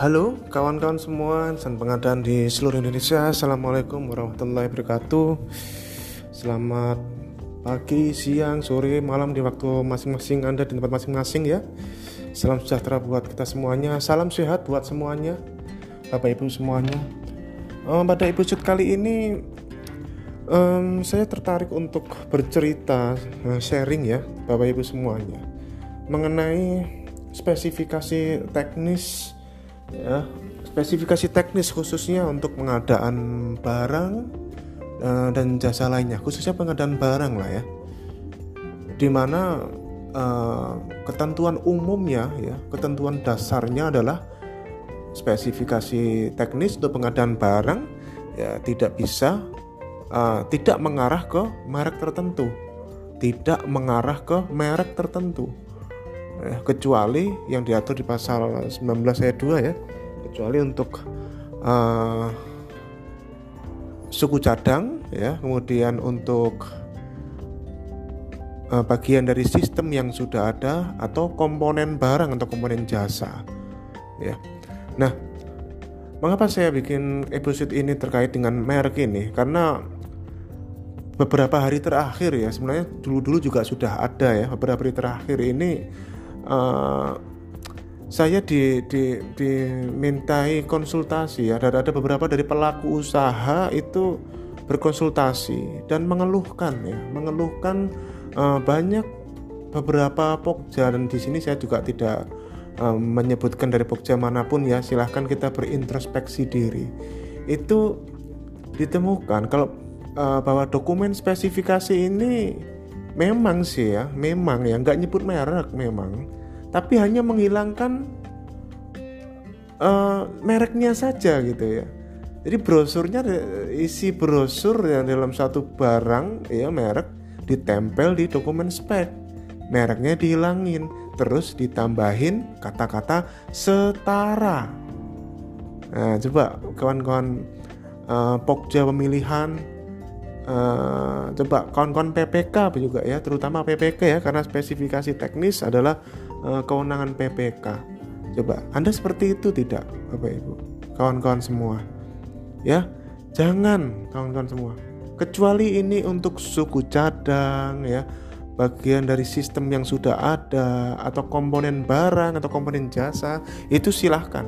Halo kawan-kawan semua dan pengadaan di seluruh Indonesia. Assalamualaikum warahmatullahi wabarakatuh. Selamat pagi, siang, sore, malam di waktu masing-masing Anda di tempat masing-masing ya. Salam sejahtera buat kita semuanya. Salam sehat buat semuanya Bapak Ibu semuanya. Um, Pada episode kali ini um, Saya tertarik untuk bercerita uh, Sharing ya Bapak Ibu semuanya Mengenai spesifikasi teknis ya spesifikasi teknis khususnya untuk pengadaan barang uh, dan jasa lainnya khususnya pengadaan barang lah ya. Di mana uh, ketentuan umumnya ya ketentuan dasarnya adalah spesifikasi teknis untuk pengadaan barang ya tidak bisa uh, tidak mengarah ke merek tertentu tidak mengarah ke merek tertentu eh, kecuali yang diatur di pasal 19 ayat 2 ya. Kecuali untuk uh, suku cadang ya kemudian untuk uh, bagian dari sistem yang sudah ada atau komponen barang atau komponen jasa ya. Nah mengapa saya bikin episode ini terkait dengan merek ini? Karena beberapa hari terakhir ya sebenarnya dulu-dulu juga sudah ada ya beberapa hari terakhir ini uh, saya di, di, dimintai konsultasi. Ada ada beberapa dari pelaku usaha itu berkonsultasi dan mengeluhkan ya. Mengeluhkan uh, banyak beberapa pokja dan di sini saya juga tidak uh, menyebutkan dari pokja mana pun ya. Silahkan kita berintrospeksi diri. Itu ditemukan kalau uh, bahwa dokumen spesifikasi ini memang sih ya memang ya. Nggak nyebut merek memang. Tapi hanya menghilangkan uh, mereknya saja gitu ya. Jadi brosurnya isi brosur yang dalam satu barang ya merek ditempel di dokumen spek. Mereknya dihilangin terus ditambahin kata-kata setara. Nah coba kawan-kawan uh, pokja pemilihan uh, coba kawan-kawan PPK juga ya terutama PPK ya karena spesifikasi teknis adalah uh, kewenangan PPK coba Anda seperti itu tidak Bapak Ibu? Kawan-kawan semua ya? Jangan kawan-kawan semua. Kecuali ini untuk suku cadang ya. Bagian dari sistem yang sudah ada atau komponen barang atau komponen jasa itu silahkan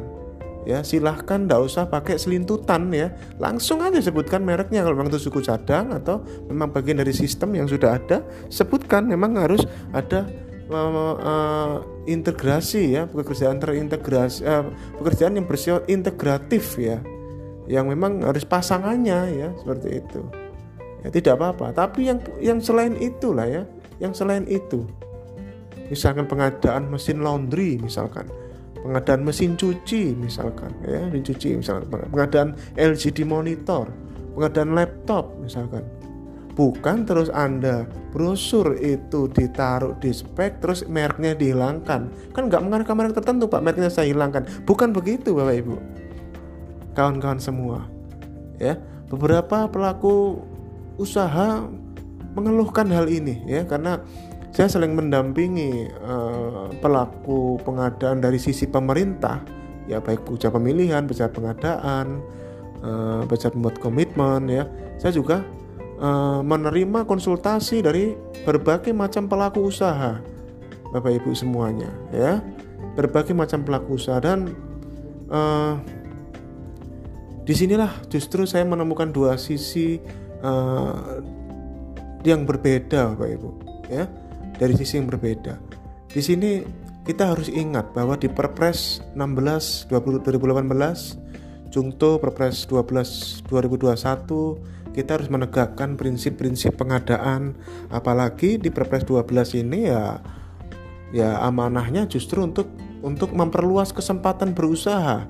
ya silahkan tidak usah pakai selintutan ya. Langsung aja sebutkan mereknya kalau memang itu suku cadang atau memang bagian dari sistem yang sudah ada. Sebutkan memang harus ada uh, uh, integrasi ya pekerjaan terintegrasi uh, pekerjaan yang bersifat integratif ya yang memang harus pasangannya ya seperti itu. Ya tidak apa-apa. Tapi yang yang selain itulah ya yang selain itu. Misalkan pengadaan mesin laundry misalkan pengadaan mesin cuci misalkan ya dicuci misalkan pengadaan LCD monitor pengadaan laptop misalkan. Bukan terus anda brosur itu ditaruh di spek terus mereknya dihilangkan. Kan nggak mengarah ke merek tertentu pak mereknya saya hilangkan. Bukan begitu bapak ibu. Kawan-kawan semua ya beberapa pelaku usaha mengeluhkan hal ini ya karena saya sering mendampingi uh, pelaku pengadaan dari sisi pemerintah ya baik pejabat pemilihan, pejabat pengadaan, uh, pejabat membuat komitmen ya. Saya juga uh, menerima konsultasi dari berbagai macam pelaku usaha. Bapak Ibu semuanya ya. Berbagai macam pelaku usaha dan uh, di sinilah justru saya menemukan dua sisi uh, yang berbeda Bapak Ibu ya dari sisi yang berbeda. Di sini kita harus ingat bahwa di Perpres 16 2018 Jungto Perpres 12 2021 kita harus menegakkan prinsip-prinsip pengadaan apalagi di Perpres 12 ini ya ya amanahnya justru untuk untuk memperluas kesempatan berusaha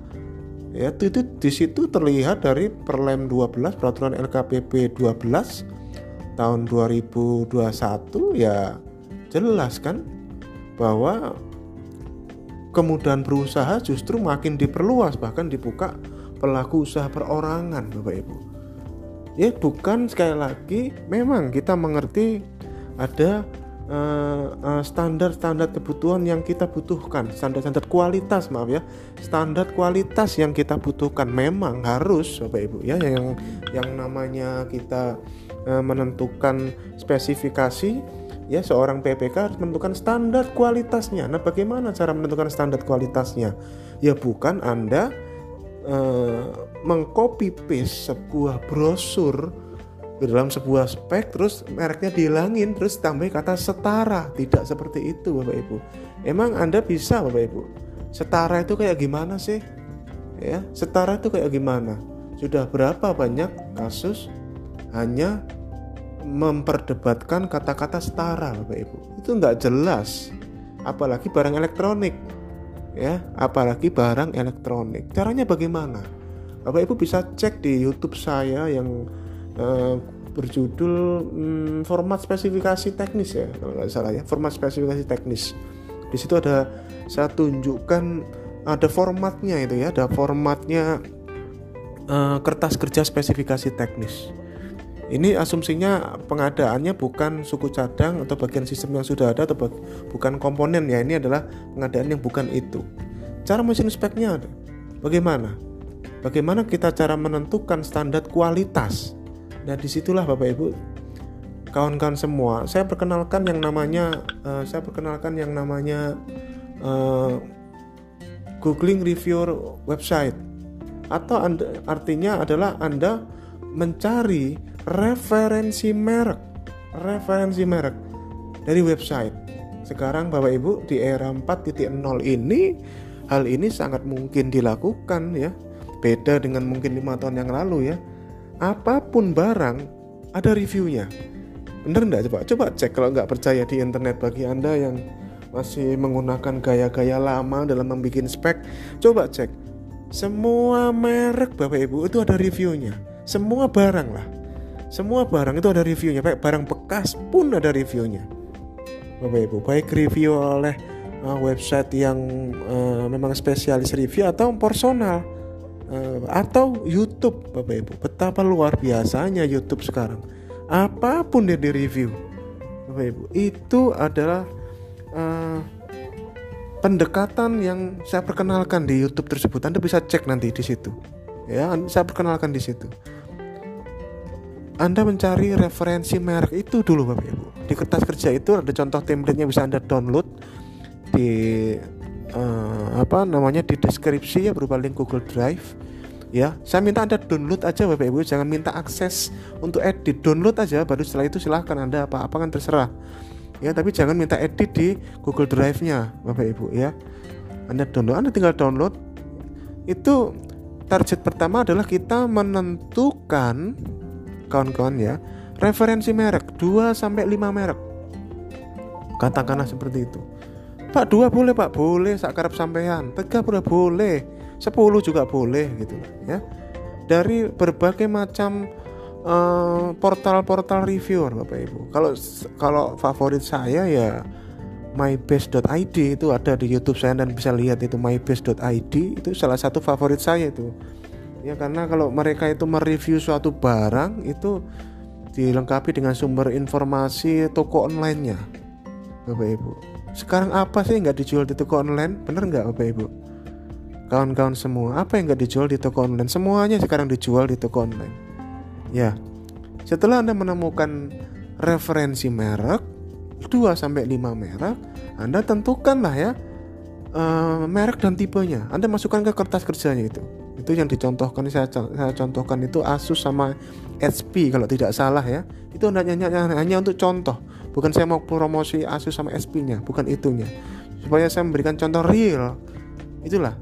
ya itu, itu di situ terlihat dari Perlem 12 peraturan LKPP 12 tahun 2021 ya jelas kan bahwa kemudahan berusaha justru makin diperluas bahkan dibuka pelaku usaha perorangan Bapak Ibu. Ya bukan sekali lagi memang kita mengerti ada standar-standar uh, uh, kebutuhan yang kita butuhkan, standar-standar kualitas maaf ya, standar kualitas yang kita butuhkan memang harus Bapak Ibu ya yang yang namanya kita uh, menentukan spesifikasi ya seorang PPK harus menentukan standar kualitasnya. Nah, bagaimana cara menentukan standar kualitasnya? Ya bukan Anda uh, mengcopy paste sebuah brosur ke dalam sebuah spek terus mereknya dihilangin terus tambah kata setara. Tidak seperti itu Bapak Ibu. Emang Anda bisa Bapak Ibu? Setara itu kayak gimana sih? Ya setara itu kayak gimana? Sudah berapa banyak kasus hanya memperdebatkan kata-kata setara Bapak Ibu. Itu nggak jelas. Apalagi barang elektronik ya. Apalagi barang elektronik. Caranya bagaimana? Bapak Ibu bisa cek di YouTube saya yang uh, berjudul hmm, format spesifikasi teknis ya kalau nggak salah ya. Format spesifikasi teknis. Di situ ada saya tunjukkan ada formatnya itu ya. Ada formatnya uh, kertas kerja spesifikasi teknis ini asumsinya pengadaannya bukan suku cadang atau bagian sistem yang sudah ada atau bukan komponen ya. Ini adalah pengadaan yang bukan itu. Cara mesin speknya ada. Bagaimana? Bagaimana kita cara menentukan standar kualitas? Nah di situlah Bapak Ibu kawan-kawan semua. Saya perkenalkan yang namanya uh, saya perkenalkan yang namanya uh, googling review website. Atau anda, artinya adalah anda mencari referensi merek. Referensi merek. Dari website. Sekarang Bapak Ibu di era 4.0 ini hal ini sangat mungkin dilakukan ya. Beda dengan mungkin lima tahun yang lalu ya. Apa pun barang ada reviewnya. Bener nggak coba? Coba cek kalau nggak percaya di internet bagi anda yang masih menggunakan gaya-gaya lama dalam membuat spek. Coba cek. Semua merek bapak ibu itu ada reviewnya. Semua barang lah semua barang itu ada reviewnya. Baik barang bekas pun ada reviewnya. Bapak ibu baik review oleh uh, website yang uh, memang spesialis review atau personal uh, atau YouTube Bapak Ibu. Betapa luar biasanya YouTube sekarang. Apa pun dia di review Bapak Ibu itu adalah uh, pendekatan yang saya perkenalkan di YouTube tersebut. Anda bisa cek nanti di situ. Ya saya perkenalkan di situ anda mencari referensi merek itu dulu Bapak Ibu. Di kertas kerja itu ada contoh template-nya bisa Anda download di uh, apa namanya di deskripsi ya berupa link Google Drive ya. Saya minta anda download aja bapak ibu. Jangan minta akses untuk edit. Download aja baru setelah itu silahkan anda apa apa kan terserah. Ya tapi jangan minta edit di Google Drive nya bapak ibu ya. Anda download anda tinggal download. Itu target pertama adalah kita menentukan kawan-kawan ya. Referensi merek 2 sampai 5 merek. Katakanlah seperti itu. Pak dua boleh Pak. Boleh sakarap sampean. Tiga boleh boleh. Sepuluh juga boleh gitu ya. Dari berbagai macam uh, portal-portal reviewer Bapak Ibu. Kalau kalau favorit saya ya mybase.id itu ada di YouTube saya dan bisa lihat itu mybase.id itu salah satu favorit saya itu ya karena kalau mereka itu mereview suatu barang itu dilengkapi dengan sumber informasi toko online-nya Bapak Ibu sekarang apa sih nggak dijual di toko online? Bener nggak Bapak Ibu? Kawan-kawan semua, apa yang nggak dijual di toko online? Semuanya sekarang dijual di toko online. Ya, setelah Anda menemukan referensi merek 2 sampai 5 merek, Anda tentukanlah ya uh, merek dan tipenya. Anda masukkan ke kertas kerjanya itu. Itu yang dicontohkan saya, saya contohkan itu Asus sama HP kalau tidak salah ya. Itu hanya hanya, hanya untuk contoh. Bukan saya mau promosi Asus sama SP nya bukan itunya. Supaya saya memberikan contoh real. Itulah.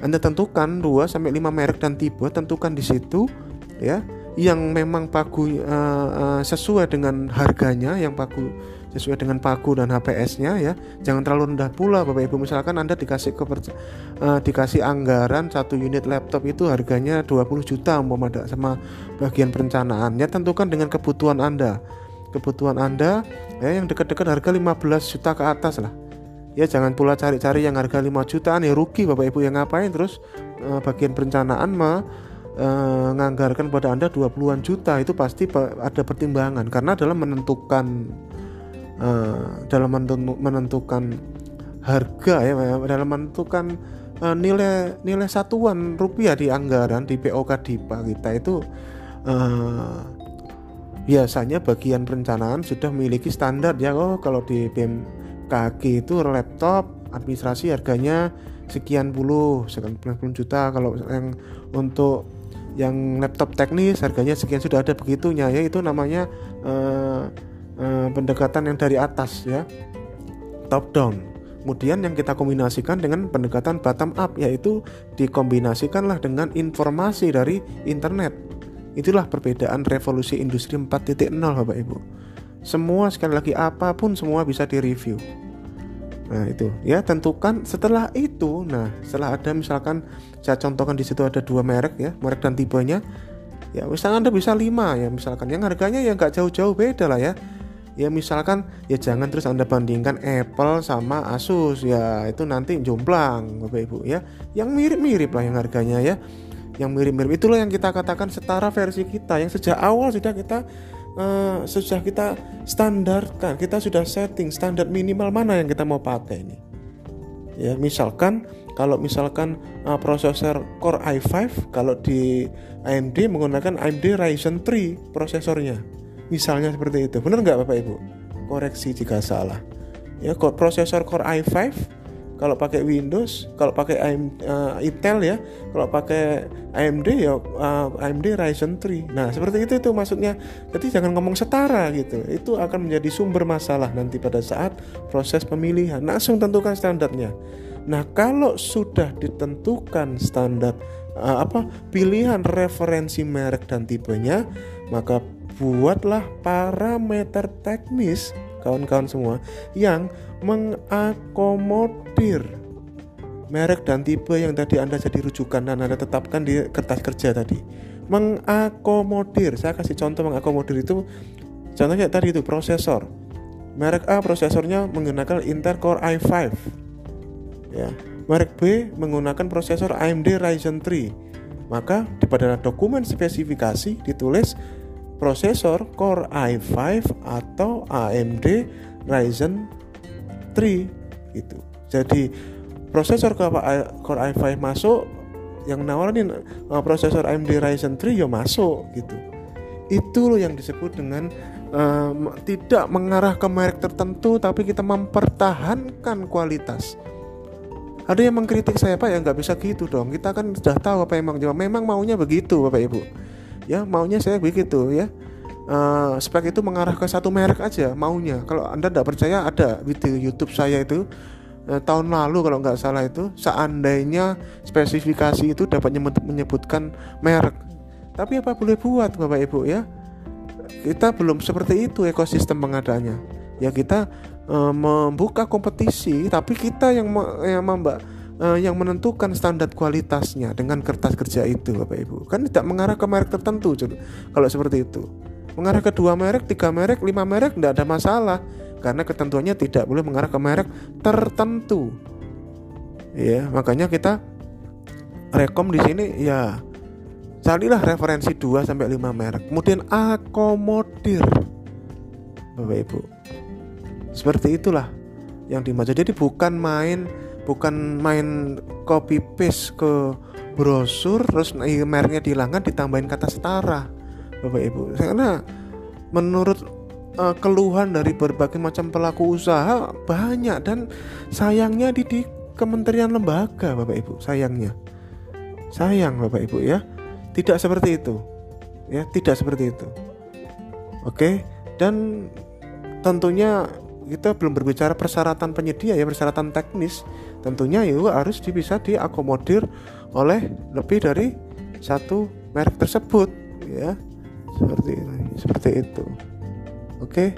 Anda tentukan 2 sampai 5 merek dan tipe tentukan di situ ya. Yang memang pagu uh, uh, sesuai dengan harganya yang pagu sesuai dengan pagu dan HPS-nya ya. Jangan terlalu rendah pula Bapak Ibu. Misalkan Anda dikasih ke uh, dikasih anggaran satu unit laptop itu harganya 20 juta umpama sama bagian perencanaan. Ya tentukan dengan kebutuhan Anda. Kebutuhan Anda ya yang dekat-dekat harga 15 juta ke atas lah. Ya jangan pula cari-cari yang harga 5 jutaan ya rugi Bapak Ibu. Yang ngapain terus eh, bagian perencanaan mah eh, nganggarkan pada Anda 20-an juta? Itu pasti ada pertimbangan. Karena dalam menentukan uh, dalam menentukan harga ya dalam menentukan uh, nilai nilai satuan rupiah di anggaran di POK DIPA kita itu uh, biasanya bagian perencanaan sudah memiliki standar ya. Oh kalau di BMKG itu laptop administrasi harganya sekian puluh sekian puluh juta. Kalau yang untuk yang laptop teknis harganya sekian sudah ada begitunya ya. Itu namanya uh, uh, pendekatan yang dari atas ya top down kemudian yang kita kombinasikan dengan pendekatan bottom up yaitu dikombinasikanlah dengan informasi dari internet itulah perbedaan revolusi industri 4.0 Bapak Ibu semua sekali lagi apa pun semua bisa direview Nah, itu ya tentukan setelah itu. Nah, setelah ada misalkan saya contohkan di situ ada dua merek ya, merek dan tipenya. Ya, misalkan Anda bisa lima ya, misalkan yang harganya ya nggak jauh-jauh beda lah ya. Ya misalkan ya jangan terus Anda bandingkan Apple sama Asus ya itu nanti jomplang Bapak Ibu ya. Yang mirip-mirip lah yang harganya ya. Yang mirip-mirip itulah yang kita katakan setara versi kita yang sejak awal sudah kita uh, sudah kita standarkan, kita sudah setting standar minimal mana yang kita mau pakai ini. Ya, misalkan kalau misalkan uh, prosesor Core i5 kalau di AMD menggunakan AMD Ryzen 3 prosesornya. Misalnya seperti itu. Benar nggak Bapak Ibu? Koreksi jika salah. Ya, prosesor Core i5 kalau pakai Windows, kalau pakai AM, uh, eh, Intel ya, kalau pakai AMD ya uh, eh, AMD Ryzen 3. Nah, seperti itu itu maksudnya. Jadi jangan ngomong setara gitu. Itu akan menjadi sumber masalah nanti pada saat proses pemilihan. Langsung tentukan standarnya. Nah, kalau sudah ditentukan standar uh, apa pilihan referensi merek dan tipenya, maka buatlah parameter teknis kawan-kawan semua yang mengakomodir merek dan tipe yang tadi Anda jadi rujukan dan Anda tetapkan di kertas kerja tadi. Mengakomodir, saya kasih contoh mengakomodir itu contohnya tadi itu prosesor. Merek A prosesornya menggunakan Intel Core i5. Ya. Merek B menggunakan prosesor AMD Ryzen 3. Maka di pada dokumen spesifikasi ditulis prosesor Core i5 atau AMD Ryzen 3 gitu. Jadi prosesor Core i5 masuk yang nawarin uh, prosesor AMD Ryzen 3 ya masuk gitu. Itu loh yang disebut dengan uh, tidak mengarah ke merek tertentu tapi kita mempertahankan kualitas. Ada yang mengkritik saya Pak ya nggak bisa gitu dong. Kita kan sudah tahu apa yang memang memang maunya begitu Bapak Ibu ya maunya saya begitu ya. Uh, spek itu mengarah ke satu merek aja maunya. Kalau anda tidak percaya ada video YouTube saya itu uh, tahun lalu kalau nggak salah itu seandainya spesifikasi itu dapat menyebutkan merek. Tapi apa boleh buat bapak ibu ya? Kita belum seperti itu ekosistem pengadanya ya kita uh, membuka kompetisi tapi kita yang yang mbak uh, yang menentukan standar kualitasnya dengan kertas kerja itu Bapak Ibu. Kan tidak mengarah ke merek tertentu kalau seperti itu. Mengarah ke dua merek tiga merek lima merek tidak ada masalah. Karena ketentuannya tidak boleh mengarah ke merek tertentu. Ya makanya kita rekom di sini ya carilah referensi 2 sampai 5 merek. Kemudian akomodir Bapak Ibu. Seperti itulah yang dimaksud. Jadi bukan main bukan main copy paste ke brosur terus mereknya dihilangkan ditambahin kata setara Bapak Ibu. Karena menurut uh, keluhan dari berbagai macam pelaku usaha banyak dan sayangnya di, di kementerian lembaga Bapak Ibu. Sayangnya. Sayang Bapak Ibu ya. Tidak seperti itu. Ya tidak seperti itu. Oke? Dan tentunya kita belum berbicara persyaratan penyedia ya persyaratan teknis tentunya itu harus bisa diakomodir oleh lebih dari satu merek tersebut ya. Seperti ini seperti itu. Oke.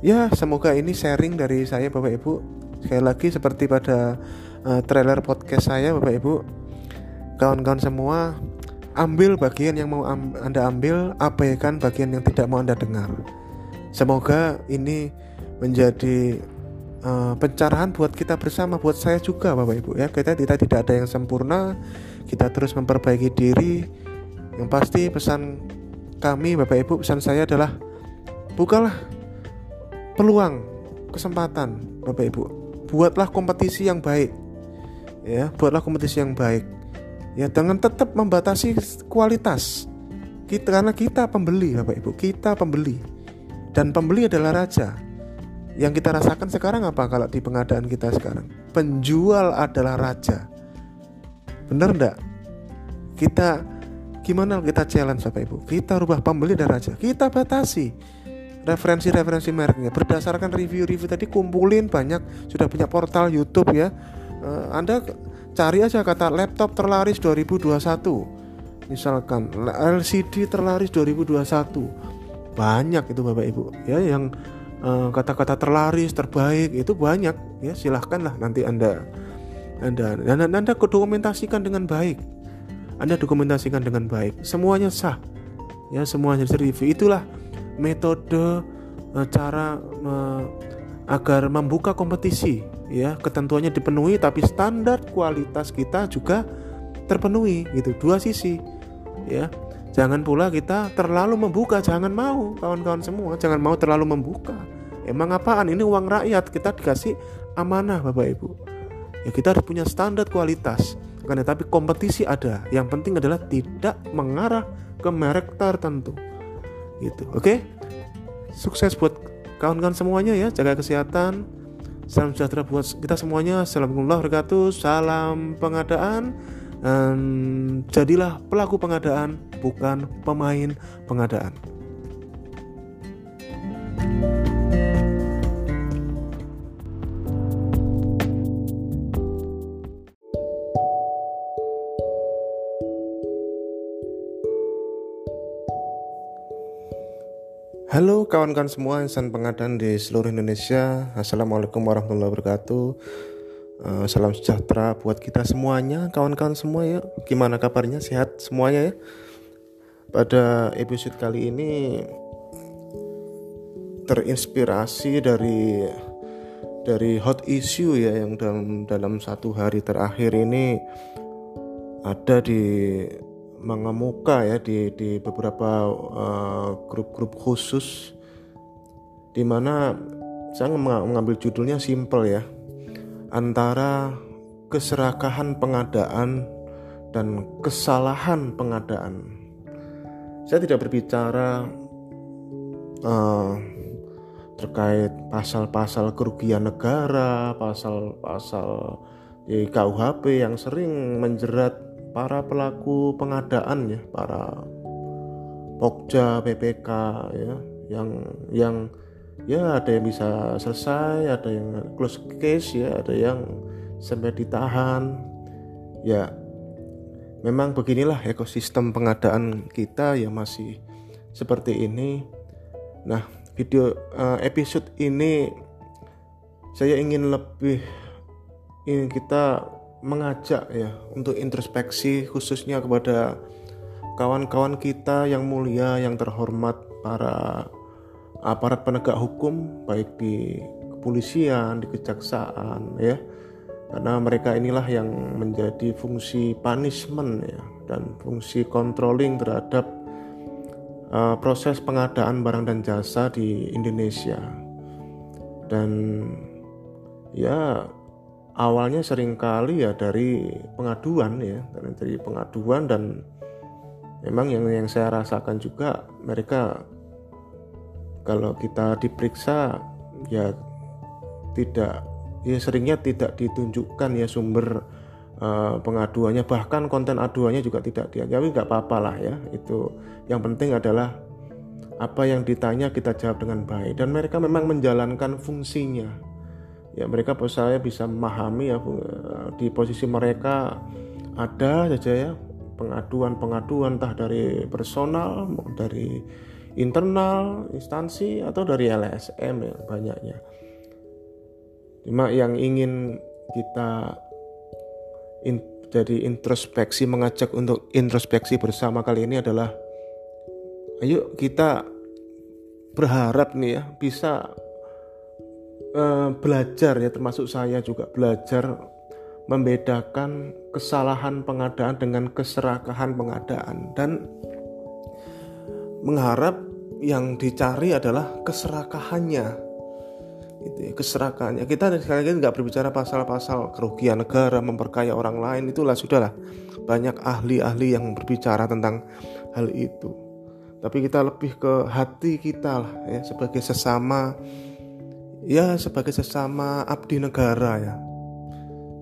Ya semoga ini sharing dari saya bapak ibu. Sekali lagi seperti pada uh, trailer podcast saya bapak ibu. Kawan-kawan semua ambil bagian yang mau am anda ambil abaikan bagian yang tidak mau anda dengar. Semoga ini menjadi uh, pencerahan buat kita bersama, buat saya juga Bapak Ibu ya. Kita tidak tidak ada yang sempurna, kita terus memperbaiki diri. Yang pasti pesan kami Bapak Ibu, pesan saya adalah bukalah peluang kesempatan Bapak Ibu. Buatlah kompetisi yang baik ya. Buatlah kompetisi yang baik ya. Dengan tetap membatasi kualitas kita karena kita pembeli Bapak Ibu kita pembeli. Dan pembeli adalah raja yang kita rasakan sekarang apa kalau di pengadaan kita sekarang? Penjual adalah raja. Benar enggak kita gimana kita challenge Bapak Ibu? Kita rubah pembeli dan raja. Kita batasi referensi-referensi mereknya. Berdasarkan review-review tadi kumpulin banyak. Sudah punya portal YouTube ya. Uh, Anda cari aja kata laptop terlaris 2021 misalkan LCD terlaris 2021 banyak itu Bapak Ibu. Ya yang eh, kata-kata uh, terlaris terbaik itu banyak. Ya silahkanlah nanti anda anda dan anda dokumentasikan dengan baik. Anda dokumentasikan dengan baik. Semuanya sah. Ya semuanya review itulah metode uh, cara uh, agar membuka kompetisi. Ya ketentuannya dipenuhi tapi standar kualitas kita juga terpenuhi gitu. Dua sisi. Ya jangan pula kita terlalu membuka jangan mau kawan-kawan semua. Jangan mau terlalu membuka. Emang apaan? Ini uang rakyat. Kita dikasih amanah bapak ibu. Ya kita harus punya standar kualitas. Karena tapi kompetisi ada. Yang penting adalah tidak mengarah ke merek tertentu. Gitu. Oke? Sukses buat kawan-kawan semuanya ya. Jaga kesehatan. Salam sejahtera buat kita semuanya. Assalamualaikum warahmatullahi wabarakatuh. Salam pengadaan. Um, jadilah pelaku pengadaan, bukan pemain pengadaan. Halo kawan-kawan semua insan pengadaan di seluruh Indonesia Assalamualaikum warahmatullahi wabarakatuh Uh, salam sejahtera buat kita semuanya, kawan-kawan semua ya. Gimana kabarnya? Sehat semuanya ya? Pada episode kali ini terinspirasi dari dari hot issue ya yang dalam dalam satu hari terakhir ini ada di mengemuka ya di di beberapa uh, grup-grup uh, khusus di mana saya mengambil judulnya simple ya antara keserakahan pengadaan dan kesalahan pengadaan. Saya tidak berbicara uh, terkait pasal-pasal kerugian negara, pasal-pasal di KUHP yang sering menjerat para pelaku pengadaan ya, para Pokja, PPK ya, yang yang ya ada yang bisa selesai ada yang close case ya ada yang sampai ditahan. Ya memang beginilah ekosistem pengadaan kita yang masih seperti ini nah video uh, episode ini saya ingin lebih ingin kita mengajak ya untuk introspeksi khususnya kepada kawan-kawan kita yang mulia yang terhormat para aparat penegak hukum baik di kepolisian, di kejaksaan ya. Karena mereka inilah yang menjadi fungsi punishment ya dan fungsi controlling terhadap uh, proses pengadaan barang dan jasa di Indonesia. Dan ya awalnya sering kali ya dari pengaduan ya, dari pengaduan dan memang yang yang saya rasakan juga mereka kalau kita diperiksa ya tidak ya seringnya tidak ditunjukkan ya sumber uh, pengaduannya. Bahkan konten aduannya juga tidak dia tapi nggak apa-apa lah ya itu. Yang penting adalah apa yang ditanya kita jawab dengan baik. Dan mereka memang menjalankan fungsinya. Ya mereka saya bisa memahami ya di posisi mereka ada saja ya pengaduan-pengaduan entah dari personal dari internal instansi atau dari LSM ya banyaknya cuma yang ingin kita in, jadi introspeksi mengajak untuk introspeksi bersama kali ini adalah ayo kita berharap nih ya bisa uh, belajar ya termasuk saya juga belajar membedakan kesalahan pengadaan dengan keserakahan pengadaan. Dan mengharap yang dicari adalah keserakahannya itu ya keserakahannya kita sekali lagi nggak berbicara pasal-pasal kerugian negara memperkaya orang lain itulah sudahlah. Banyak ahli-ahli yang berbicara tentang hal itu. Tapi kita lebih ke hati kita lah ya sebagai sesama ya sebagai sesama abdi negara ya.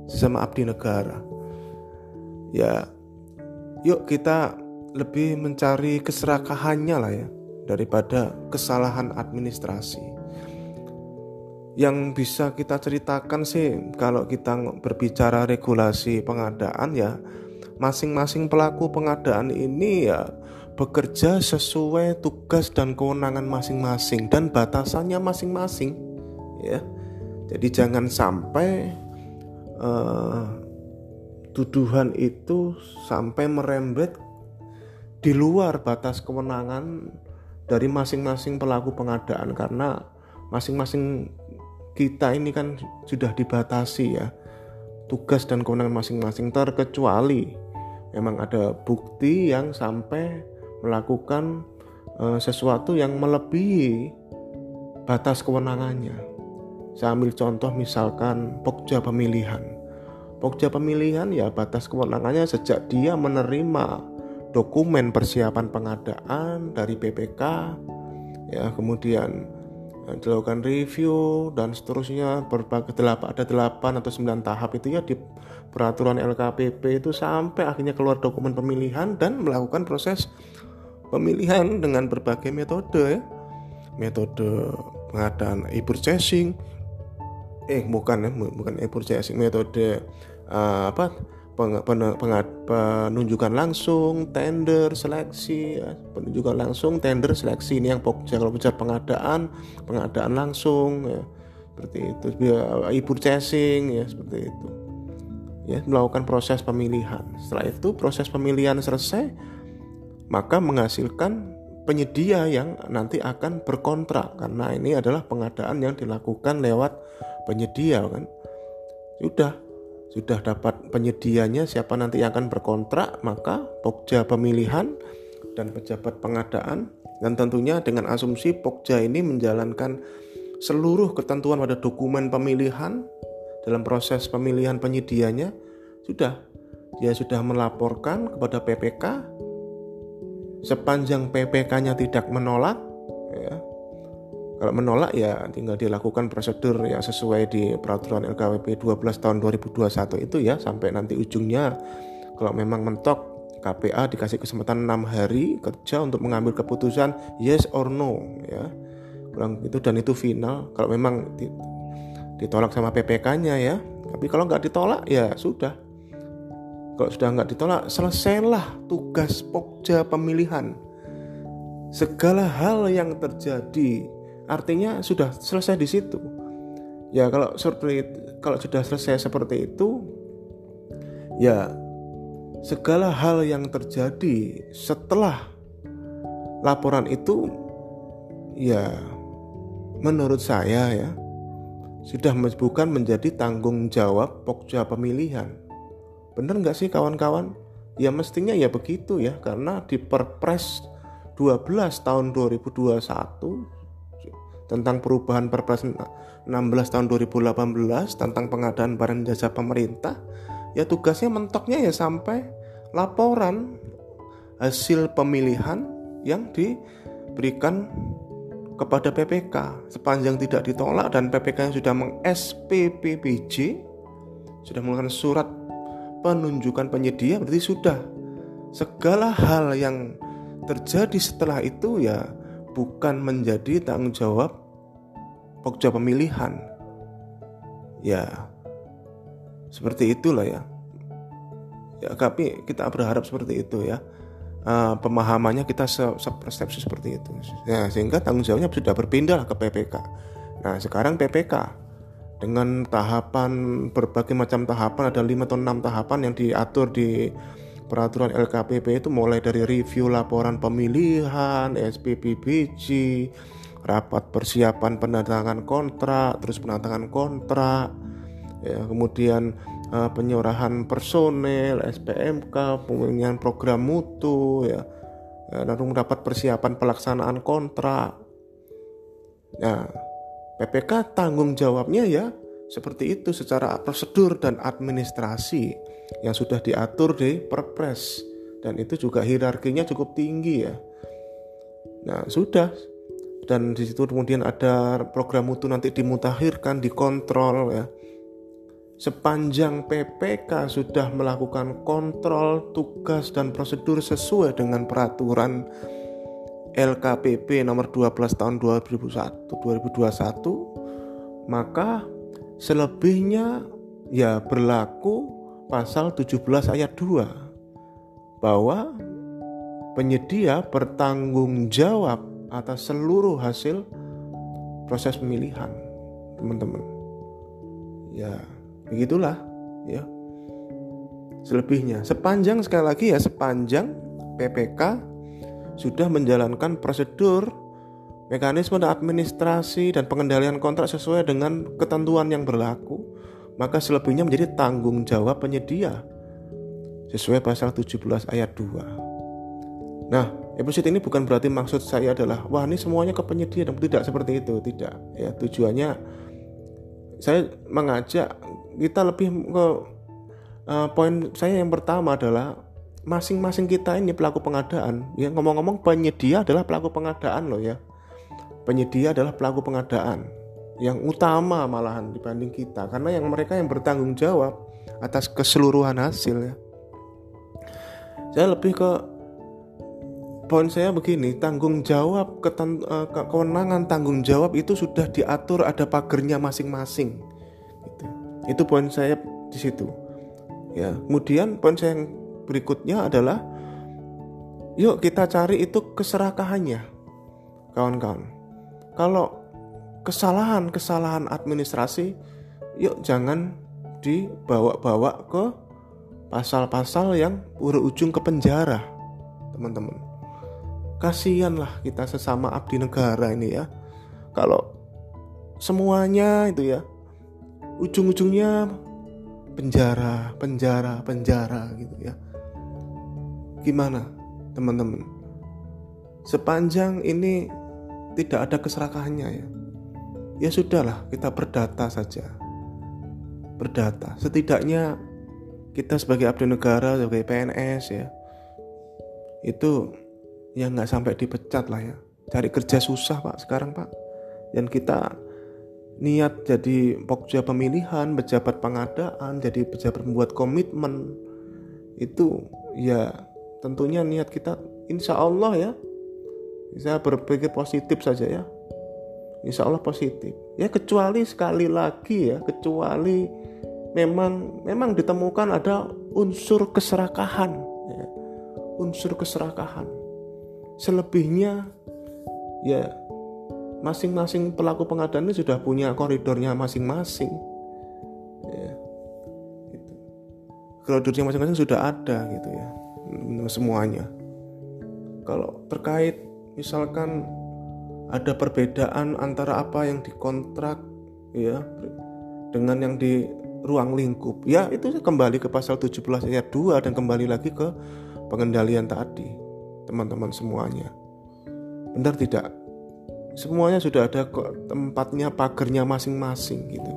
Sesama abdi negara. Ya yuk kita lebih mencari keserakahannya lah ya daripada kesalahan administrasi yang bisa kita ceritakan sih kalau kita berbicara regulasi pengadaan ya masing-masing pelaku pengadaan ini ya bekerja sesuai tugas dan kewenangan masing-masing dan batasannya masing-masing ya. Jadi jangan sampai uh, tuduhan itu sampai merembet di luar batas kewenangan dari masing-masing pelaku pengadaan. Karena masing-masing kita ini kan sudah dibatasi ya tugas dan kewenangan masing-masing terkecuali memang ada bukti yang sampai melakukan uh, sesuatu yang melebihi batas kewenangannya. Saya ambil contoh misalkan pokja pemilihan. Pokja pemilihan ya batas kewenangannya sejak dia menerima dokumen persiapan pengadaan dari PPK ya kemudian dilakukan review dan seterusnya berbagai delapan ada delapan atau sembilan tahap itu ya di peraturan LKPP itu sampai akhirnya keluar dokumen pemilihan dan melakukan proses pemilihan dengan berbagai metode ya. Metode pengadaan e-purchasing eh bukan ya, bukan e-purchasing, metode uh, apa penunjukan langsung, tender, seleksi, ya. penunjukan langsung, tender, seleksi ini yang kalau bicara pengadaan, pengadaan langsung ya. Seperti itu, e-purchasing ya seperti itu. Ya, melakukan proses pemilihan. Setelah itu proses pemilihan selesai, maka menghasilkan penyedia yang nanti akan berkontrak karena ini adalah pengadaan yang dilakukan lewat penyedia kan sudah sudah dapat penyedianya siapa nanti yang akan berkontrak maka pokja pemilihan dan pejabat pengadaan. Dan tentunya dengan asumsi pokja ini menjalankan seluruh ketentuan pada dokumen pemilihan dalam proses pemilihan penyedianya sudah. Dia sudah melaporkan kepada PPK sepanjang PPK-nya tidak menolak kalau menolak ya tinggal dilakukan prosedur yang sesuai di peraturan LKWP 12 tahun 2021 itu ya sampai nanti ujungnya. Kalau memang mentok KPA dikasih kesempatan enam hari kerja untuk mengambil keputusan yes or no ya. Kurang itu dan itu final. Kalau memang ditolak sama PPK-nya ya tapi kalau nggak ditolak ya sudah. Kalau sudah nggak ditolak, selesailah tugas pokja pemilihan. Segala hal yang terjadi, artinya sudah selesai di situ. Ya kalau seperti kalau sudah selesai seperti itu, ya segala hal yang terjadi setelah laporan itu, ya menurut saya ya sudah bukan menjadi tanggung jawab pokja pemilihan Bener nggak sih kawan-kawan? Ya mestinya ya begitu ya karena di Perpres 12 tahun 2021 tentang perubahan Perpres 16 tahun 2018 tentang pengadaan barang jasa pemerintah ya tugasnya mentoknya ya sampai laporan hasil pemilihan yang diberikan kepada PPK sepanjang tidak ditolak dan PPK yang sudah meng-SPPBJ sudah mengeluarkan surat penunjukan penyedia berarti sudah segala hal yang terjadi setelah itu ya bukan menjadi tanggung jawab pokja pemilihan. Ya seperti itulah ya. Ya tapi kita berharap seperti itu ya. Uh, pemahamannya kita se seperti itu. Ya sehingga tanggung jawabnya sudah berpindah ke PPK nah sekarang PPK dengan tahapan berbagai macam tahapan ada 5 atau 6 tahapan yang diatur di peraturan LKPP itu mulai dari review laporan pemilihan, SPPBG, rapat persiapan penandatangan kontrak, terus penandatangan kontrak, ya, kemudian uh, penyerahan personel, SPMK, pemilihan program mutu, ya, ya lalu mendapat persiapan pelaksanaan kontrak. Ya, PPK tanggung jawabnya ya seperti itu secara prosedur dan administrasi yang sudah diatur di Perpres dan itu juga hierarkinya cukup tinggi ya. Nah, sudah dan di situ kemudian ada program mutu nanti dimutakhirkan, dikontrol ya. Sepanjang PPK sudah melakukan kontrol tugas dan prosedur sesuai dengan peraturan LKPP nomor 12 tahun 2001 2021 maka selebihnya ya berlaku pasal 17 ayat 2 bahwa penyedia bertanggung jawab atas seluruh hasil proses pemilihan teman-teman. Ya begitulah ya. Selebihnya sepanjang sekali lagi ya sepanjang PPK sudah menjalankan prosedur mekanisme dan administrasi dan pengendalian kontrak sesuai dengan ketentuan yang berlaku maka selebihnya menjadi tanggung jawab penyedia. Sesuai pasal 17 ayat 2 nah episode ini bukan berarti maksud saya adalah wah ini semuanya ke penyedia. Dan tidak seperti itu. Tidak ya. Tujuannya saya mengajak kita lebih ke uh, poin saya yang pertama adalah masing-masing kita ini pelaku pengadaan. Ya ngomong-ngomong penyedia adalah pelaku pengadaan loh ya. Penyedia adalah pelaku pengadaan yang utama malahan dibanding kita karena yang mereka yang bertanggung jawab atas keseluruhan hasil ya saya lebih ke poin saya begini tanggung jawab keten, uh, kewenangan tanggung jawab itu sudah diatur ada pagernya masing-masing itu poin saya di situ. Ya, kemudian poin saya yang berikutnya adalah yuk kita cari itu keserakahannya. Kawan-kawan. Kalau kesalahan-kesalahan administrasi yuk jangan dibawa-bawa ke pasal-pasal yang berujung ke penjara, teman-teman. Kasihanlah kita sesama abdi negara ini ya. Kalau semuanya itu ya ujung-ujungnya penjara, penjara, penjara gitu ya. Gimana teman-teman? Sepanjang ini tidak ada keserakahannya ya. Ya sudahlah, kita berdata saja. Berdata. Setidaknya kita sebagai abdi negara, sebagai PNS ya. Itu ya nggak sampai dipecat lah ya. Cari kerja susah pak sekarang pak. Dan kita niat jadi pokja pemilihan, pejabat pengadaan, jadi pejabat membuat komitmen itu ya tentunya niat kita insya Allah ya bisa berpikir positif saja ya insya Allah positif ya kecuali sekali lagi ya kecuali memang memang ditemukan ada unsur keserakahan ya. unsur keserakahan selebihnya ya masing-masing pelaku pengadaan ini sudah punya koridornya masing-masing ya. gitu. koridornya masing-masing sudah ada gitu ya semuanya kalau terkait misalkan ada perbedaan antara apa yang dikontrak ya dengan yang di ruang lingkup. Ya itu kembali ke pasal 17 ayat 2 dan kembali lagi ke pengendalian tadi teman-teman semuanya. Benar tidak? Semuanya sudah ada tempatnya pagernya masing-masing gitu.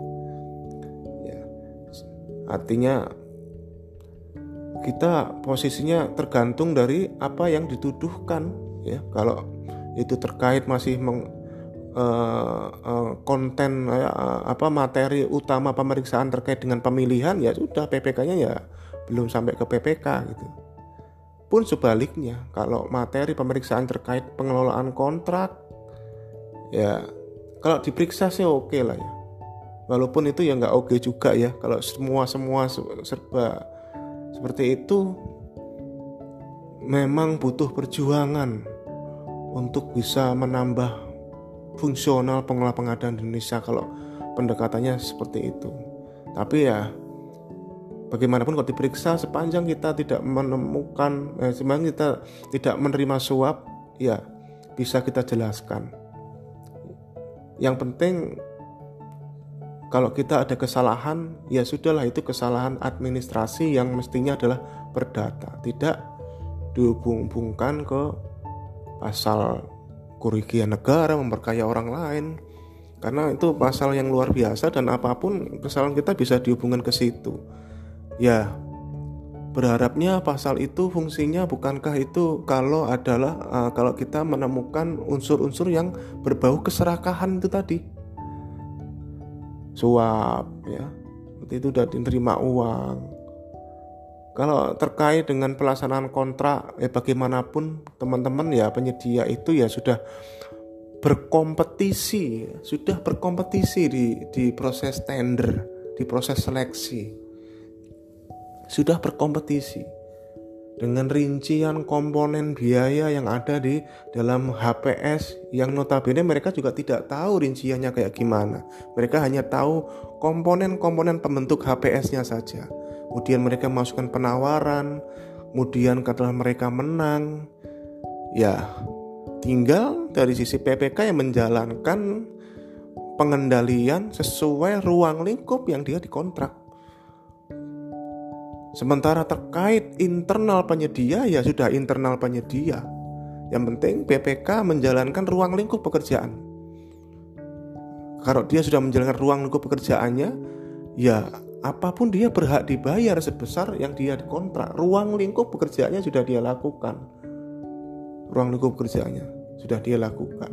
Ya. Artinya kita posisinya tergantung dari apa yang dituduhkan ya. Kalau itu terkait masih meng, uh, uh, konten uh, apa materi utama pemeriksaan terkait dengan pemilihan ya sudah PPK-nya ya belum sampai ke PPK gitu. Pun sebaliknya kalau materi pemeriksaan terkait pengelolaan kontrak ya kalau diperiksa sih oke okay lah ya. Walaupun itu ya nggak oke okay juga ya kalau semua semua serba seperti itu memang butuh perjuangan untuk bisa menambah fungsional pengelola pengadaan di Indonesia kalau pendekatannya seperti itu. Tapi ya bagaimanapun kalau diperiksa sepanjang kita tidak menemukan eh, sepanjang kita tidak menerima suap ya bisa kita jelaskan. Yang penting kalau kita ada kesalahan ya sudahlah itu kesalahan administrasi yang mestinya adalah berdata tidak dihubung-hubungkan ke pasal kerugian negara memperkaya orang lain. Karena itu pasal yang luar biasa dan apa pun kesalahan kita bisa dihubungkan ke situ. Ya berharapnya pasal itu fungsinya bukankah itu kalau adalah uh, kalau kita menemukan unsur-unsur yang berbau keserakahan itu tadi? Suap ya. Itu sudah diterima uang kalau terkait dengan pelaksanaan kontrak ya bagaimanapun teman-teman ya penyedia itu ya sudah berkompetisi sudah berkompetisi di di proses tender di proses seleksi sudah berkompetisi dengan rincian komponen biaya yang ada di dalam HPS yang notabene mereka juga tidak tahu rinciannya kayak gimana. Mereka hanya tahu komponen-komponen pembentuk HPS-nya saja. Kemudian mereka masukkan penawaran, kemudian setelah mereka menang, ya tinggal dari sisi PPK yang menjalankan pengendalian sesuai ruang lingkup yang dia dikontrak. Sementara terkait internal penyedia ya sudah internal penyedia. Yang penting BPK menjalankan ruang lingkup pekerjaan. Kalau dia sudah menjalankan ruang lingkup pekerjaannya, ya apa pun dia berhak dibayar sebesar yang dia dikontrak. Ruang lingkup pekerjaannya sudah dia lakukan. Ruang lingkup pekerjaannya sudah dia lakukan.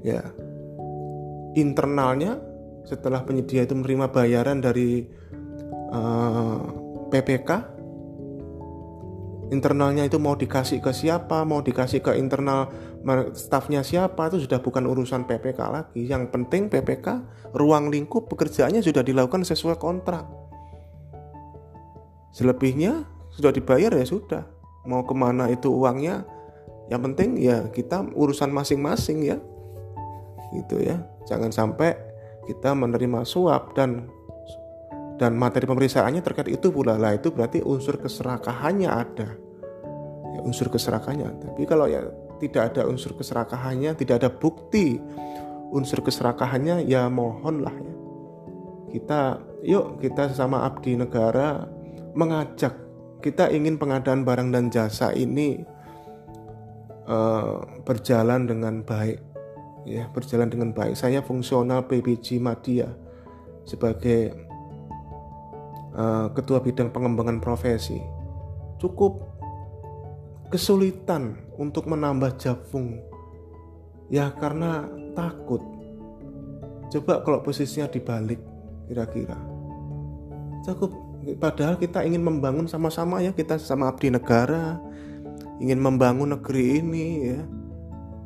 Ya. Internalnya setelah penyedia itu menerima bayaran dari uh, PPK internalnya itu mau dikasih ke siapa, mau dikasih ke internal stafnya siapa itu sudah bukan urusan PPK lagi. Yang penting PPK ruang lingkup pekerjaannya sudah dilakukan sesuai kontrak. Selebihnya sudah dibayar ya sudah. Mau ke mana itu uangnya? Yang penting ya kita urusan masing-masing ya. Gitu ya. Jangan sampai kita menerima suap dan dan materi pemeriksaannya terkait itu pula lah itu berarti unsur keserakahannya ada ya, unsur keserakahannya tapi kalau ya tidak ada unsur keserakahannya tidak ada bukti unsur keserakahannya ya mohonlah ya. Kita yuk kita sesama abdi negara mengajak kita ingin pengadaan barang dan jasa ini uh, berjalan dengan baik ya berjalan dengan baik. Saya fungsional PBJ Madia sebagai uh, ketua bidang pengembangan profesi. Cukup kesulitan untuk menambah jabung. Ya karena takut. Coba kalau posisinya dibalik kira-kira. Cukup. Padahal kita ingin membangun sama-sama ya kita sama abdi negara ingin membangun negeri ini ya.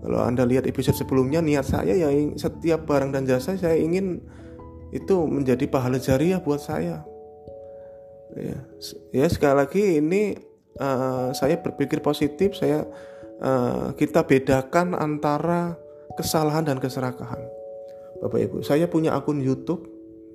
Kalau anda lihat episode sebelumnya niat saya ya setiap barang dan jasa saya ingin itu menjadi pahala jariah buat saya. Ya ya sekali lagi ini uh, saya berpikir positif saya uh, kita bedakan antara kesalahan dan keserakahan. Bapak Ibu saya punya akun YouTube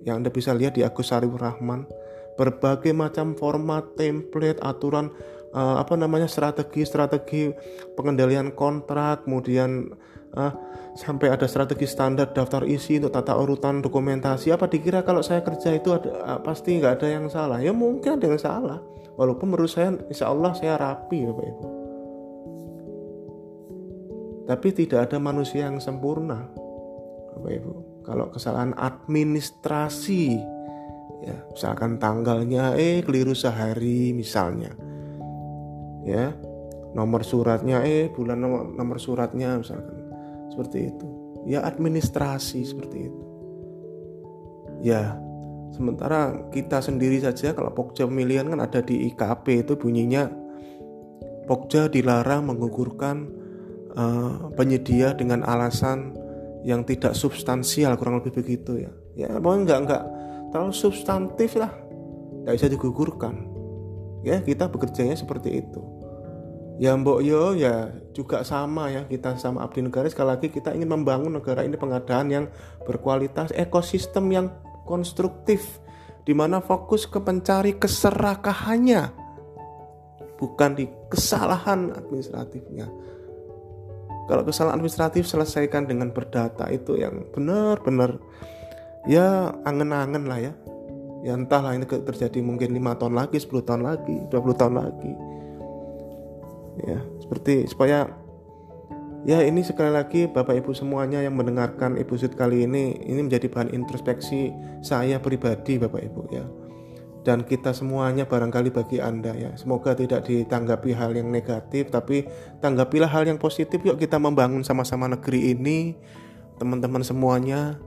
yang Anda bisa lihat di Agus Sarif Rahman. Berbagai macam format template aturan uh, apa namanya strategi-strategi pengendalian kontrak kemudian uh, sampai ada strategi standar daftar isi untuk tata urutan dokumentasi. Apa dikira kalau saya kerja itu ada uh, pasti nggak ada yang salah? Ya mungkin ada yang salah walaupun menurut saya insya Allah saya rapi bapak ibu. Tapi tidak ada manusia yang sempurna bapak ibu. Kalau kesalahan administrasi ya misalkan tanggalnya eh keliru sehari misalnya. Ya nomor suratnya eh bulan nomor, nomor suratnya misalkan. Seperti itu. Ya administrasi seperti itu. Ya sementara kita sendiri saja kalau pokja pemilihan kan ada di IKP itu bunyinya pokja dilarang menggugurkan uh, penyedia dengan alasan yang tidak substansial kurang lebih begitu ya. Ya mau nggak nggak terlalu substantif lah. Nggak bisa digugurkan. Ya kita bekerjanya seperti itu. Ya mbok yo ya juga sama ya kita sama abdi negara. Sekali lagi kita ingin membangun negara ini pengadaan yang berkualitas ekosistem yang konstruktif di mana fokus ke pencari keserakahannya bukan di kesalahan administratifnya. Kalau kesalahan administratif selesaikan dengan berdata itu yang benar-benar ya angen-angen lah ya. Ya entahlah ini terjadi mungkin lima tahun lagi 10 tahun lagi 20 tahun lagi. Ya seperti supaya Ya ini sekali lagi Bapak Ibu semuanya yang mendengarkan episode kali ini ini menjadi bahan introspeksi saya pribadi Bapak Ibu ya. Dan kita semuanya barangkali bagi Anda ya. Semoga tidak ditanggapi hal yang negatif tapi tanggapilah hal yang positif yuk kita membangun sama-sama negeri ini teman-teman semuanya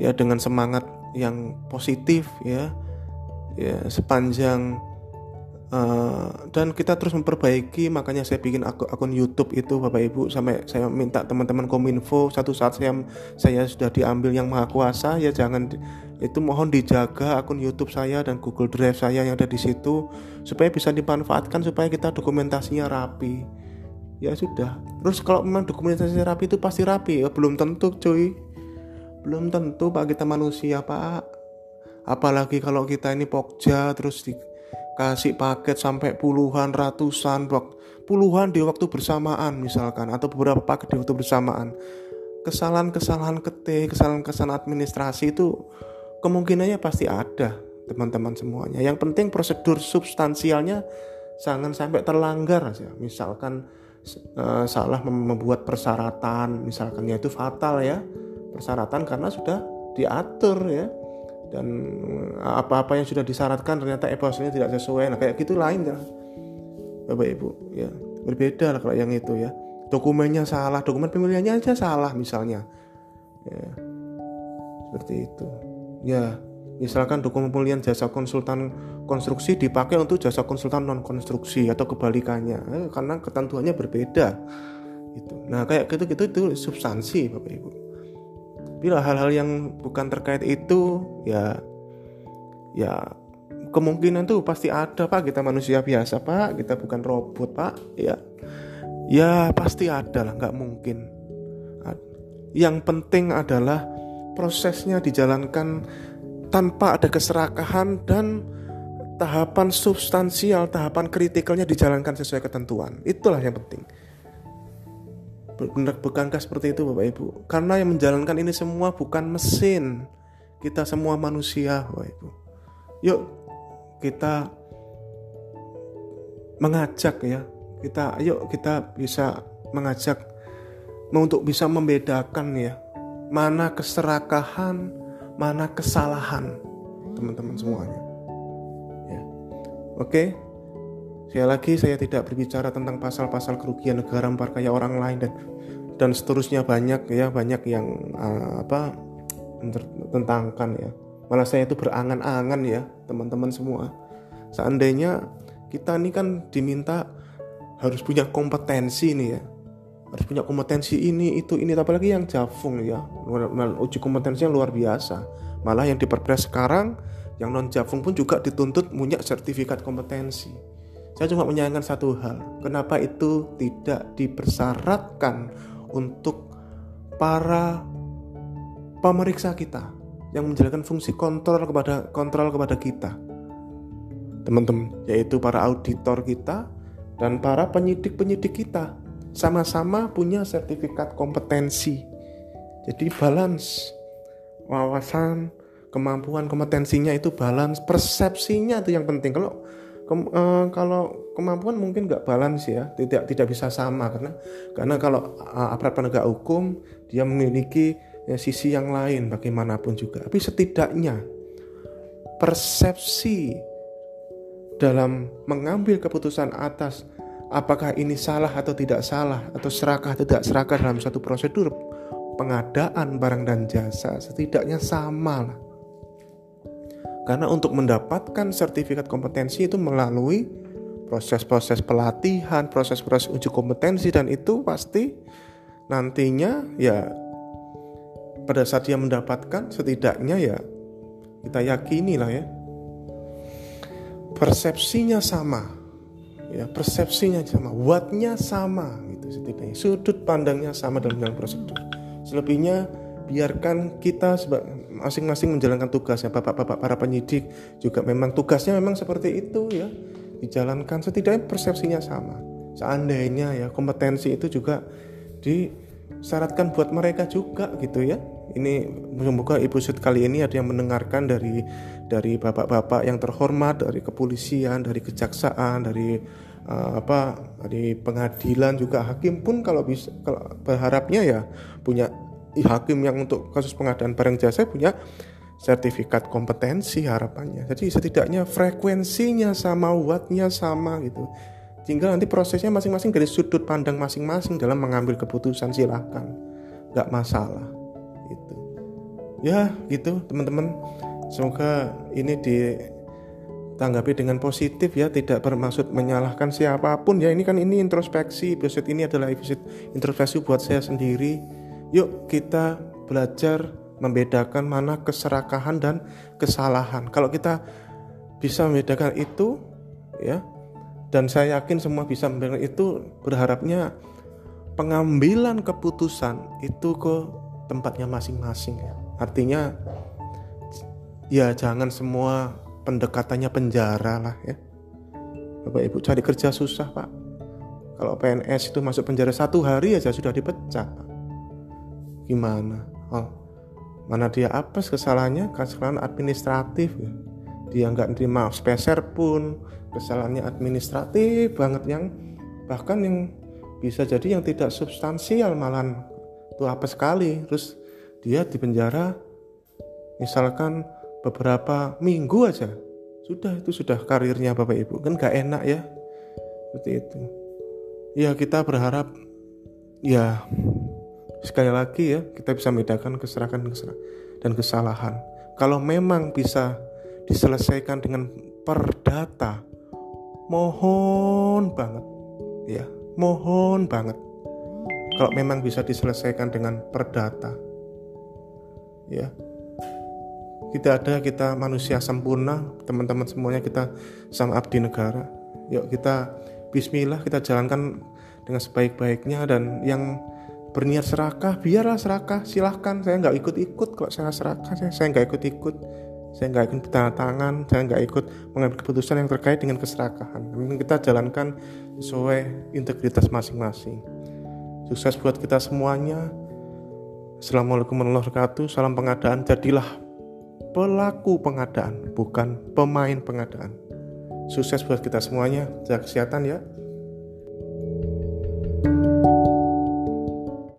ya dengan semangat yang positif ya. Ya sepanjang Uh, dan kita terus memperbaiki makanya saya bikin akun, akun YouTube itu Bapak Ibu. Sampai saya minta teman-teman kominfo satu saat saya saya sudah diambil yang maha kuasa ya jangan itu mohon dijaga akun YouTube saya dan Google Drive saya yang ada di situ supaya bisa dimanfaatkan supaya kita dokumentasinya rapi. Ya sudah. Terus kalau memang dokumentasinya rapi itu pasti rapi. Ya belum tentu cuy. Belum tentu pak kita manusia pak apalagi kalau kita ini pokja terus di, kasih paket sampai puluhan ratusan puluhan di waktu bersamaan misalkan atau beberapa paket di waktu bersamaan. Kesalahan-kesalahan ketik kesalahan-kesalahan administrasi itu kemungkinannya pasti ada teman-teman semuanya. Yang penting prosedur substansialnya jangan sampai terlanggar aja. Misalkan uh, salah membuat persyaratan misalkan ya itu fatal ya persyaratan karena sudah diatur ya dan eh, apa-apa yang sudah disyaratkan ternyata evaluasinya tidak sesuai. Nah kayak gitu lain kan bapak ibu ya. Berbeda lah kalau yang itu ya. Dokumennya salah dokumen pemilihannya aja salah misalnya. Ya seperti itu. Ya misalkan dokumen pemilihan jasa konsultan konstruksi dipakai untuk jasa konsultan non konstruksi atau kebalikannya. Eh, karena ketentuannya berbeda. Itu nah kayak gitu gitu itu substansi bapak ibu bila hal-hal yang bukan terkait itu ya ya kemungkinan tuh pasti ada pak. Kita manusia biasa pak. Kita bukan robot pak ya. Ya pasti ada lah. Nggak mungkin. Yang penting adalah prosesnya dijalankan tanpa ada keserakahan dan tahapan substansial tahapan kritikalnya dijalankan sesuai ketentuan. Itulah yang penting Benar bukankah seperti itu Bapak Ibu? Karena yang menjalankan ini semua bukan mesin. Kita semua manusia Bapak Ibu. Yuk kita mengajak ya. Kita yuk kita bisa mengajak untuk bisa membedakan ya mana keserakahan, mana kesalahan teman-teman semuanya. Ya. Oke. Sekali lagi saya tidak berbicara tentang pasal-pasal kerugian negara memperkaya orang lain dan dan seterusnya. Banyak ya banyak yang uh, apa tentangkan ya. Malah saya itu berangan-angan ya teman-teman semua. Seandainya kita ini kan diminta harus punya kompetensi nih ya. Harus punya kompetensi ini itu ini. Apalagi yang jafung ya. Uji kompetensi yang luar biasa. Malah yang diperpres sekarang yang non jafung pun juga dituntut punya sertifikat kompetensi saya cuma menyayangkan satu hal, kenapa itu tidak dipersyaratkan untuk para pemeriksa kita yang menjalankan fungsi kontrol kepada kontrol kepada kita. Teman-teman, yaitu para auditor kita dan para penyidik-penyidik kita sama-sama punya sertifikat kompetensi. Jadi balance wawasan, kemampuan, kompetensinya itu balance, persepsinya itu yang penting. Kalau Kem, uh, kalau kemampuan mungkin nggak balance ya, tidak tidak bisa sama karena karena kalau uh, aparat penegak hukum dia memiliki ya, sisi yang lain bagaimanapun juga. Tapi setidaknya persepsi dalam mengambil keputusan atas apakah ini salah atau tidak salah atau serakah atau tidak serakah dalam satu prosedur pengadaan barang dan jasa setidaknya sama lah karena untuk mendapatkan sertifikat kompetensi itu melalui proses-proses pelatihan, proses-proses uji kompetensi dan itu pasti nantinya ya pada saat dia mendapatkan setidaknya ya kita yakini lah ya persepsinya sama ya persepsinya sama wattnya sama gitu setidaknya sudut pandangnya sama dalam dalam prosedur selebihnya biarkan kita masing-masing menjalankan tugasnya. Bapak-bapak para penyidik juga memang tugasnya memang seperti itu ya. Dijalankan setidaknya persepsinya sama. Seandainya ya kompetensi itu juga disyaratkan buat mereka juga gitu ya. Ini semoga episode kali ini ada yang mendengarkan dari dari bapak-bapak yang terhormat dari kepolisian dari kejaksaan dari uh, apa di pengadilan juga hakim pun kalau bisa kalau berharapnya ya punya hakim yang untuk kasus pengadaan barang jasa punya sertifikat kompetensi harapannya. Jadi setidaknya frekuensinya sama, wattnya sama gitu. Tinggal nanti prosesnya masing-masing dari sudut pandang masing-masing dalam mengambil keputusan silahkan, nggak masalah. Gitu. Ya gitu teman-teman. Semoga ini ditanggapi dengan positif ya, tidak bermaksud menyalahkan siapa pun ya. Ini kan ini introspeksi, episode ini adalah episode introspeksi buat saya sendiri. Yuk kita belajar membedakan mana keserakahan dan kesalahan. Kalau kita bisa membedakan itu ya dan saya yakin semua bisa membedakan itu berharapnya pengambilan keputusan itu ke tempatnya masing-masing ya. Artinya ya jangan semua pendekatannya penjara lah ya Bapak Ibu cari kerja susah Pak kalau PNS itu masuk penjara satu hari aja sudah dipecat Pak. Gimana? Oh, mana dia apa kesalahannya? Kesalahan administratif ya. dia nggak terima speser pun. Kesalahannya administratif banget yang bahkan yang bisa jadi yang tidak substansial malah itu apa sekali. Terus dia di penjara misalkan beberapa minggu aja. Sudah itu sudah karirnya Bapak Ibu. Kan gak enak ya. Seperti itu. Ya kita berharap ya sekali lagi ya kita bisa membedakan keserakan dan kesalahan. Kalau memang bisa diselesaikan dengan perdata mohon banget. Ya mohon banget. Kalau memang bisa diselesaikan dengan perdata. Ya. Kita ada kita manusia sempurna teman-teman semuanya kita sama abdi negara. Yuk kita Bismillah kita jalankan dengan sebaik-baiknya dan yang berniat serakah biarlah serakah silahkan. Saya nggak ikut-ikut kalau saya serakah. Saya saya nggak ikut-ikut. Saya nggak ikut tanda tangan saya nggak ikut mengambil keputusan yang terkait dengan keserakahan. Mungkin kita jalankan sesuai integritas masing-masing. Sukses buat kita semuanya. Assalamualaikum warahmatullahi wabarakatuh. Salam pengadaan. Jadilah pelaku pengadaan, bukan pemain pengadaan. Sukses buat kita semuanya, jaga kesehatan ya.